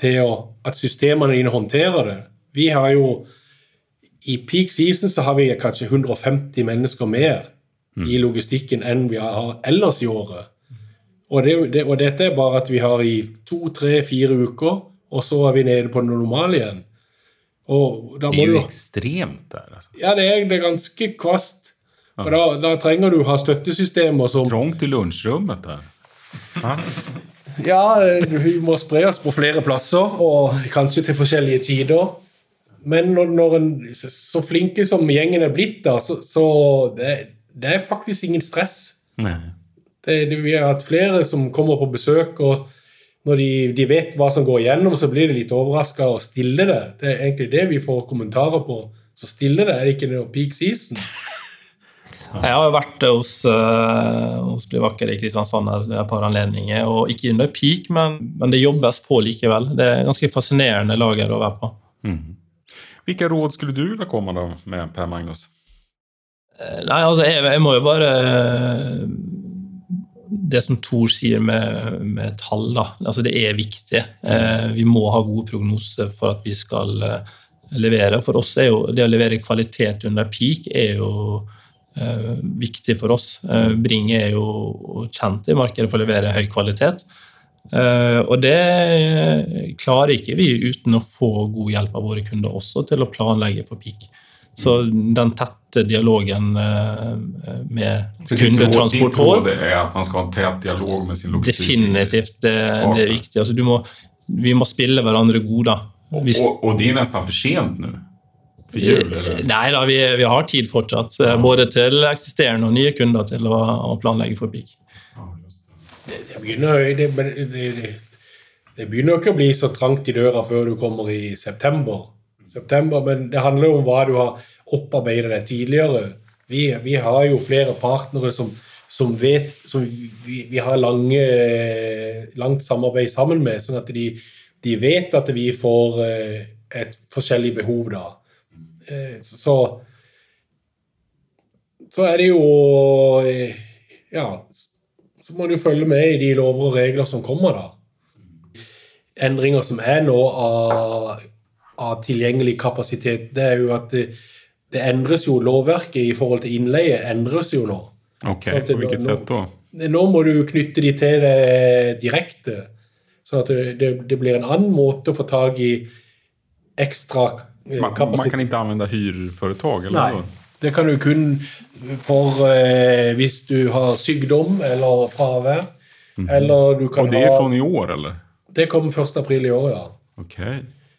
til å, at systemene dine håndterer det. Vi har jo I peak season så har vi kanskje 150 mennesker mer mm. i logistikken enn vi har ellers i året. Og, det, det, og dette er bare at vi har i to, tre, fire uker, og så er vi nede på det normale igjen det er jo du, ekstremt der. Altså. Ja, det er, det er ganske kvast. Og da, da, trenger du ha støttesystemer som Trangt i lunsjrommet der. Ja, vi må spre oss på flere plasser, og kanskje til forskjellige tider. Men når, når en så flinke som gjengen er blitt, da, så, så det, det er faktisk ingen stress. Nej. Det, det, vi har hatt flere som kommer på besøk, og når de, de vet hva som går igjennom, så blir de litt overraska og stiller det. Det er egentlig det vi får kommentarer på. Så stille det, er det ikke noe peak season? Jeg har jo vært hos, uh, hos Blivakker i Kristiansand et par anledninger, og ikke under peak, men, men, det jobbes på likevel. Det er ganske fascinerende lager å være på. Mm. Hvilke råd skulle du ville komme da med, Per Magnus? Uh, nei, altså, jeg, jeg, må jo bare uh, Det som Thor sier med, med tall, da. Altså, det er viktig. vi må ha gode prognoser for at vi skal levere. For oss er jo det å levere kvalitet under peak er jo eh, viktig for oss. Eh, Bring er jo kjent i markedet for å levere høy kvalitet. Eh, og det klarer ikke vi uten å få god hjelp av våre kunder også til å planlegge for peak. Så den tette dialogen eh, med kundetransport Det er at man skal ha en tett dialog med sin logistikk? Definitivt. Det, det er viktig. Altså, må, vi må spille hverandre gode. Hvis... Og, og, det er nesten for sent nå? For jul? Eller? Nei da, vi, vi, har tid fortsatt. Ja. Både til eksisterende og nye kunder til å, å planlegge for peak. det, det, begynner, det, det, begynner ikke å bli så trangt i døra før du kommer i september. September men det handler jo om hva du har opparbeidet deg tidligere. Vi, vi har jo flere partnere som, som vet som vi, vi har lange, langt samarbeid sammen med, sånn at de de vet at vi får eh, et forskjellig behov da. Eh, så så er det jo eh, Ja, så må du følge med i de lover og regler som kommer, da. Endringer som er nå av, av tilgjengelig kapasitet, det er jo at det, det, endres jo Lovverket i forhold til innleie endres jo nå. Ok, På hvilket sett da? Nå må du knytte de til det direkte. Sånn at det, det, blir en annen måte å få tak i ekstra kapasitet. Man, man kan ikke anvende hyreforetak? Nei, det kan du kun for eh, hvis du har sykdom eller fravær. Mm -hmm. Eller du kan Og det er fra i år, eller? Det kom 1. april i år, ja. Ok.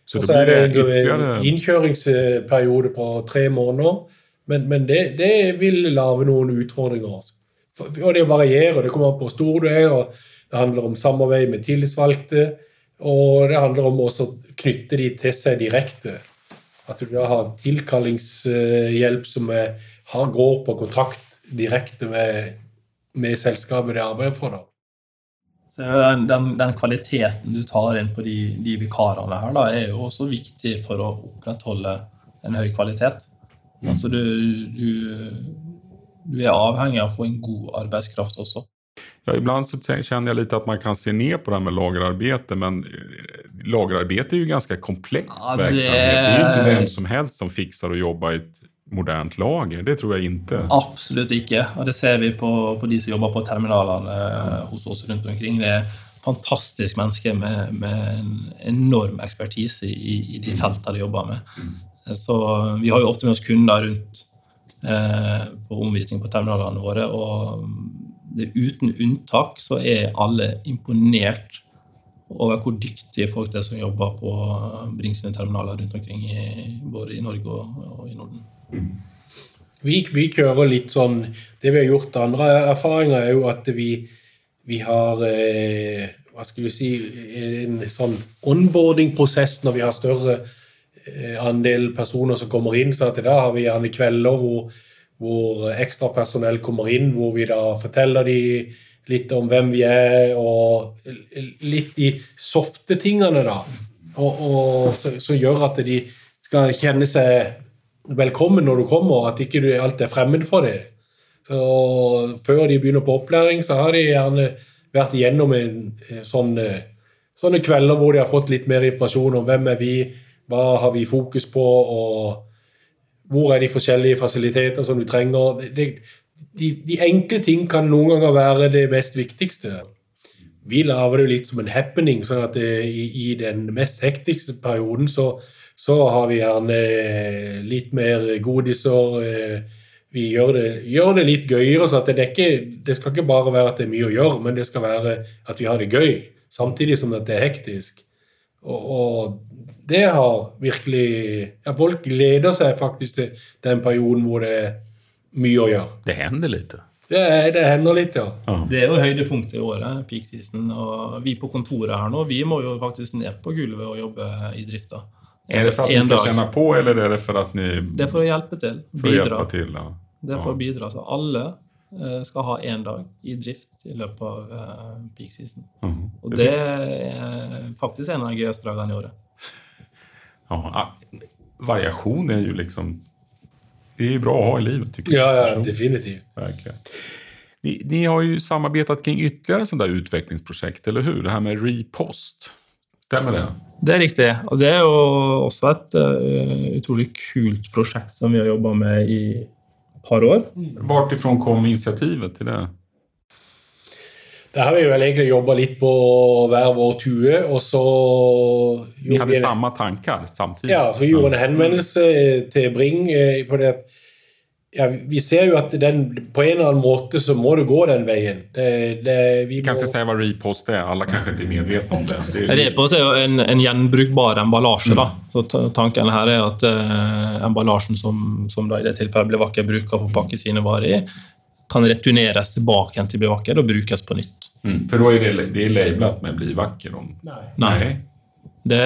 Så, så er det en ytterligere... innkjøringsperiode på tre måneder. Men, men det, det, vil lage noen utfordringer. Og det varierer. Det kommer an på hvor stor du er. og det handler om samarbeid med tillitsvalgte, og det handler om å knytte de til seg direkte. At du da har tilkallingshjelp som er, har, går på kontrakt direkte med, med selskapet de arbeider for. da. Den, den, den, kvaliteten du tar inn på de, de vikarene her, da, er jo også viktig for å opprettholde en høy kvalitet. Mm. Altså du, du, du er avhengig av å få en god arbeidskraft også. Ja, ibland så känner jag lite att man kan se ner på det här med lagerarbete, men eh, lagerarbete är ju ganska komplex ja, verksamhet. Det är ju inte vem som helst som fixar å jobbe i et modernt lager. Det tror jeg ikke. Absolutt ikke. Og det ser vi på, på de som jobber på terminalene eh, hos oss rundt omkring. Det er fantastisk mennesker med, med en enorm ekspertise i, i de feltene de jobber med. Mm. Så vi har jo ofte med oss kunder rundt eh, på omvisning på terminalene våre. og det, uten unntak så er alle imponert over hvor dyktige folk det er som jobber på Bring sine terminaler rundt omkring, i, både i Norge og, og i Norden. Vi, vi, kjører litt sånn Det vi har gjort andre erfaringer, er jo at vi, vi har eh, hva skal vi si, en sånn onboarding-prosess når vi har større eh, andel personer som kommer inn. så at Da har vi gjerne kvelder hvor hvor ekstrapersonell kommer inn, hvor vi da forteller de litt om hvem vi er, og litt de softe tingene, da. Og, og som gjør at de skal kjenne seg velkommen når du kommer, at ikke du alt er fremmed for dem. Så Før de begynner på opplæring, så har de gjerne vært igjennom en sånne, sånne kvelder hvor de har fått litt mer informasjon om hvem er vi, hva har vi fokus på, og hvor er de forskjellige fasiliteter som du trenger? Det, de, de, enkle ting kan noen ganger være det mest viktigste. Vi lager det litt som en happening, sånn at det, i, i, den mest hektiske perioden så, så, har vi gjerne litt mer godiser. Eh, vi gjør det, gjør det litt gøyere. så det, ikke, det, skal ikke bare være at det er mye å gjøre, men det skal være at vi har det gøy, samtidig som at det er hektisk. Og, og det har virkelig ja, Folk gleder seg faktisk til den perioden hvor det er mye å gjøre. Det hender litt. lite. Det, det hender litt, ja. Ja. Det er jo høydepunktet i året, peak season. Og vi på kontoret her nå, vi må jo faktisk ned på gulvet og jobbe i drifta. Er det for at dere skal kjenne dag. på eller er det for at ni Det er for å hjelpe til. For Bidra. Hjelpe til, Ja. Det er for Ja. å bidra. Så alle eh, skal ha én dag i drift i løpet av eh, peak season. Mhm. Og det er faktisk en av de gøyeste dagene i året. Ja, variasjon er jo liksom... Det är bra att ha i livet tycker jag. Ja, ja, definitivt. Verkligen. Ni, ni har ju samarbetat kring ytterligare sådana där utvecklingsprojekt, eller hur? Det här med repost. Stämmer det? Det er riktig. Og det er jo også et eh, utrolig kult prosjekt som vi har jobba med i et par år. Vart ifrån kom initiativet till det? Der har vi vel egentlig jobba litt på hver vår tue, og så vi en- samme tanker samtidig. Ja, så gjorde en henvendelse til Bring. eh, For det, at- ja, vi ser jo at den, på en eller annen måte så må det gå den veien. Det, det, vi kan ikke si hva repost er. Alle kanskje ikke er medvitne om det. det är, Repos er jo en, en gjenbrukbar emballasje. da. Så Tanken her er at eh, emballasjen som, som da i det tilfellet blir vakker bruker for å pakke sine varer i, kan returneres tilbake igjen til blir vakker og brukes på nytt. mm, för då är det, det är lablat med bli vacker. Om, Nei. Nei. Det,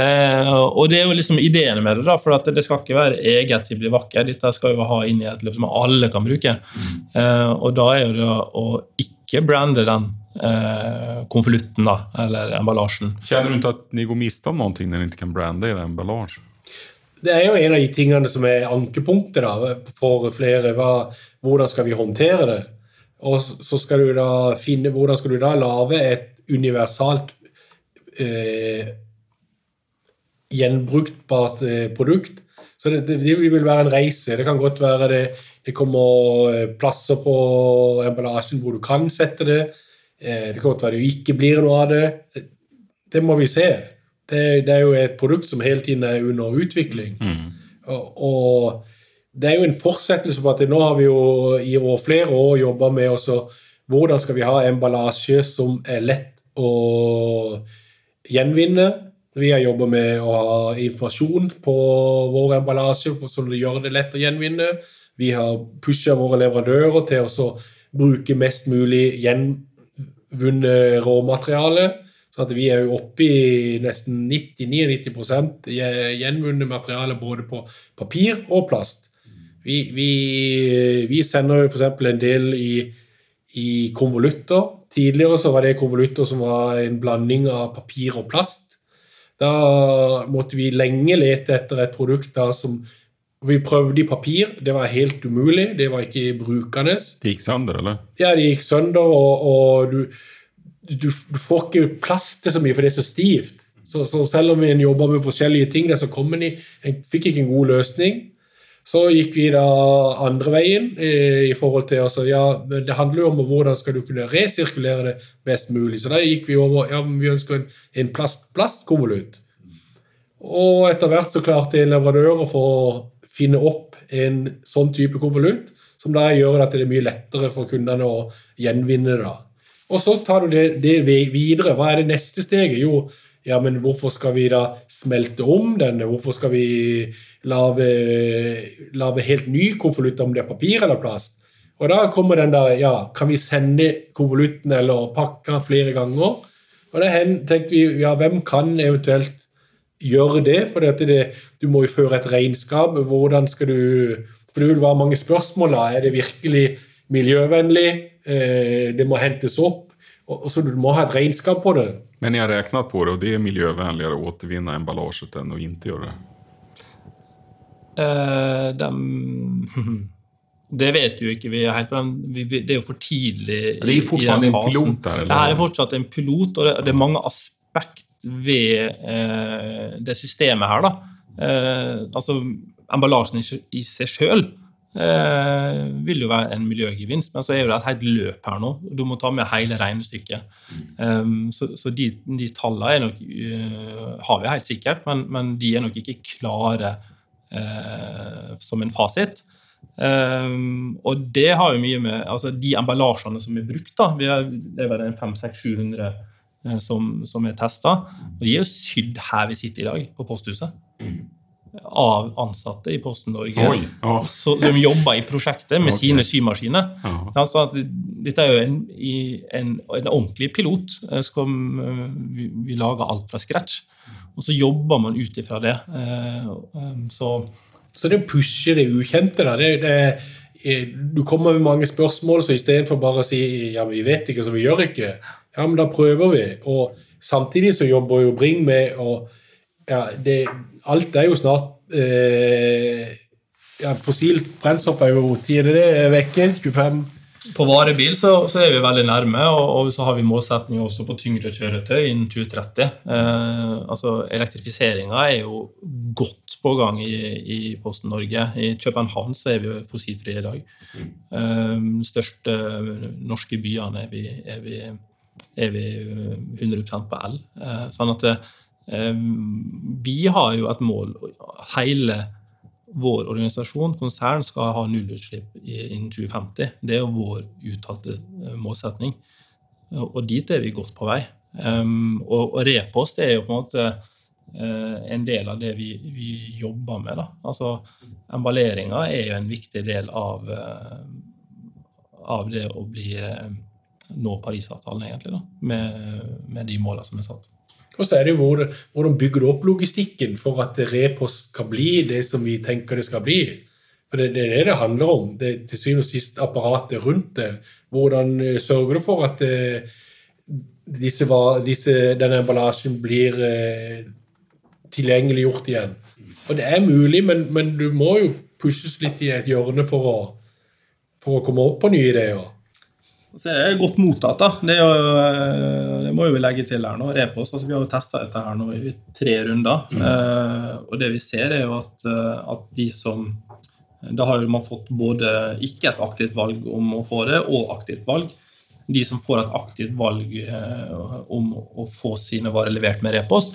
og det er jo liksom ideen med det, da, for at det skal ikke være eget til bli vakker. Dette skal jo ha inn i et løp som alle kan bruke. Eh, og da er jo det å ikke brande den eh, konvolutten, da, eller emballasjen. Kjenner du ikke at ni går miste om noe når ni ikke kan brande i emballasjen? Det er jo en av de tingene som er ankepunktet da, for flere. Hva, hvordan skal vi håndtere det? Og så skal du da finne hvordan skal du da lage et universalt eh, gjenbruktbart eh, produkt. Så det, det, vil være en reise. Det kan godt være det, det kommer eh, plasser på emballasjen hvor du kan sette det. Eh, det kan godt være det ikke blir noe av det. Det, må vi se. Det, det er jo et produkt som hele tiden er under utvikling. Og, og det er jo en fortsettelse på at nå har vi jo i år, flere år jobba med også hvordan skal vi ha emballasje som er lett å gjenvinne. Vi har jobba med å ha informasjon på vår emballasje som det gjør det lett å gjenvinne. Vi har pusha våre leverandører til å bruke mest mulig gjenvunnet råmateriale. Så vi er jo oppe i nesten 90-99% gjenvunnet materiale både på papir og plast. Vi, vi, vi sender f.eks. en del i, i konvolutter. Tidligere så var det konvolutter som var en blanding av papir og plast. Da måtte vi lenge lete etter et produkt da som Vi prøvde i papir, det var helt umulig. Det var ikke brukende. Det gikk sønder, eller? Ja, det gikk sønder, og, og du, du, du får ikke plass til så mye, for det er så stivt. Så, så selv om en jobber med forskjellige ting, der, så kom en i, en fikk ikke en god løsning. Så gikk vi da andre veien eh, i forhold til altså, ja, Det handler jo om hvordan skal du kunne resirkulere det best mulig. Så da gikk vi over ja, vi ønsker en, en plast, plastkonvolutt. Og etter hvert så klarte en leverandør å finne opp en sånn type konvolutt, som da gjør at det er mye lettere for kundene å gjenvinne det. da. Og så tar du det, det videre. Hva er det neste steget? Jo, ja, men hvorfor skal vi da smelte om den? Hvorfor skal vi lage, helt ny konvolutt, om det er papir eller plast? Og da kommer den der Ja, kan vi sende konvolutten eller pakka flere ganger? Og da tenkte vi ja, hvem kan eventuelt gjøre det? For du må jo føre et regnskap. Hvordan skal du For det vil være mange spørsmål. da. Er det virkelig miljøvennlig? Eh, det må hentes opp. Og, og så Du må ha et regnskap på det. Men ni har räknat på det och det är miljövänligare att återvinna emballaget än att inte göra det. Uh, dem- det vet jo ikke vi helt, det er jo for tidlig. Det er den en pilot der, eller? Det her er fortsatt en pilot, og det, det er mange aspekt ved eh, det systemet her. da. Eh, altså, Emballasjen i, i seg sjøl eh, vil jo være en miljøgevinst, men så er jo det et helt løp her nå. Du må ta med hele regnestykket. Um, så så de, de tallene er nok, uh, har vi helt sikkert, men, men de er nok ikke klare uh, som en fasit. Um, og det har jo mye med altså De emballasjene som er brukt, da, vi har, det er vel en 500-700 uh, som, som er testa, og de er jo sydd her vi sitter i dag, på posthuset. Av ansatte i Posten Norge Oi, så, som jobber i prosjektet med okay. sine symaskiner. ja. Altså at dette er jo en, i- en, en ordentlig pilot. eh, Som, eh, vi, vi lager alt fra scratch. Og så jobber man ut ifra det. Eh, Så Så det å pushe det ukjente, da det, det, Du kommer med mange spørsmål, så istedenfor bare å si ja, vi vet ikke, så vi gjør ikke, ja, men da prøver vi. Og samtidig så jobber jo Bring med å ja, det, Alt er jo snart eh, ja, Fossilt brennstoff er jo Tid er det vekke? 25? på varebil så, så er vi veldig nærme, og, og så har vi målsetninger også på tyngre kjøretøy innen 2030. Eh, altså Elektrifiseringa er jo godt på gang i, i Posten Norge. I København så er vi jo fossilfrie i dag. Eh, største norske byene er vi, er vi, er vi 100 på el. Eh, sånn at eh, vi har jo et mål. Hele vår organisasjon, konsern, skal ha nullutslipp innen 2050. Det er jo vår uttalte eh, målsetning. Og dit er vi godt på vei. Um, og, repost er jo på en måte eh, en del av det vi, vi jobber med. Da. Altså, emballeringa er jo en viktig del av, eh, av det å bli nå Parisavtalen, egentlig, da, med, med de målene som er satt. Og så er det jo hvordan, bygger du opp logistikken for at repost skal bli det som vi tenker det skal bli. For det, det er det det handler om. Det er til syvende og sist apparatet rundt det. Hvordan eh, sørger du for at eh, disse, disse, denne emballasjen blir eh, tilgjengeliggjort igjen? Og det er mulig, men, men du må jo pushes litt i et hjørne for å, for å komme opp på nye ideer. Så er det godt mottatt. da. Det, er jo, eh, det må jo vi legge til her nå. Repost, altså Vi har jo testa dette her nå i tre runder. Eh, og det vi ser, er jo at, eh, at de som Da har jo man fått både ikke et aktivt valg om å få det, og aktivt valg. De som får et aktivt valg eh, om å få sine varer levert med repost,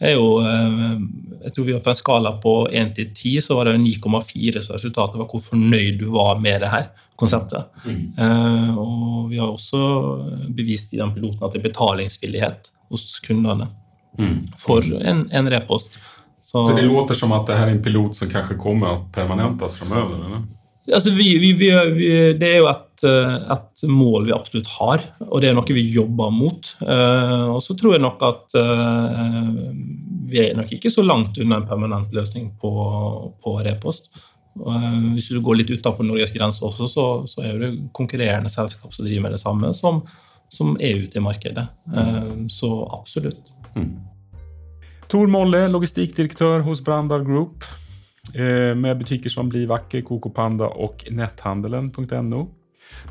er jo eh, Jeg tror vi har på en skala på 1 til 10, så var det 9,4 så resultatet var hvor fornøyd du var med det her konseptet. Eh, og vi har også bevist i den piloten at det er betalingsvillighet hos kundene for en, en repost. Så, Så det låter som at det her er en pilot som kanskje kommer att permanentas framöver? Eller? altså, vi, vi, vi, vi, det er jo et, eh, et mål vi absolutt har, og det er noe vi jobber mot. Eh, og så tror jeg nok at eh, vi er nok ikke så langt unna en permanent løsning på, på repost. Eh, hvis du går litt utenfor Norges grenser også, så, så er det konkurrerende selskap som driver med det samme, som, som er ute i markedet. Eh, så absolutt. Tor Molle, logistikkdirektør hos Brandal Group. Eh, med butiker som Bli vakker, Coco Panda og Netthandelen.no.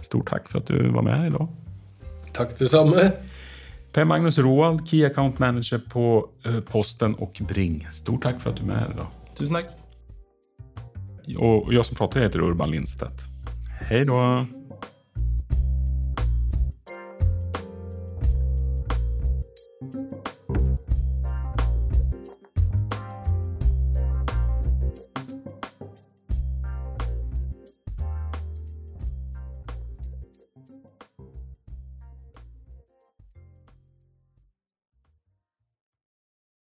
Stort takk for at du var med i dag. Takk det samme. Per Magnus Roald, Key Account Manager på Posten og Bring. Stort takk for at du er med her i dag. Tusen takk. Och jag som pratar heter Urban Lindstedt. Hej då!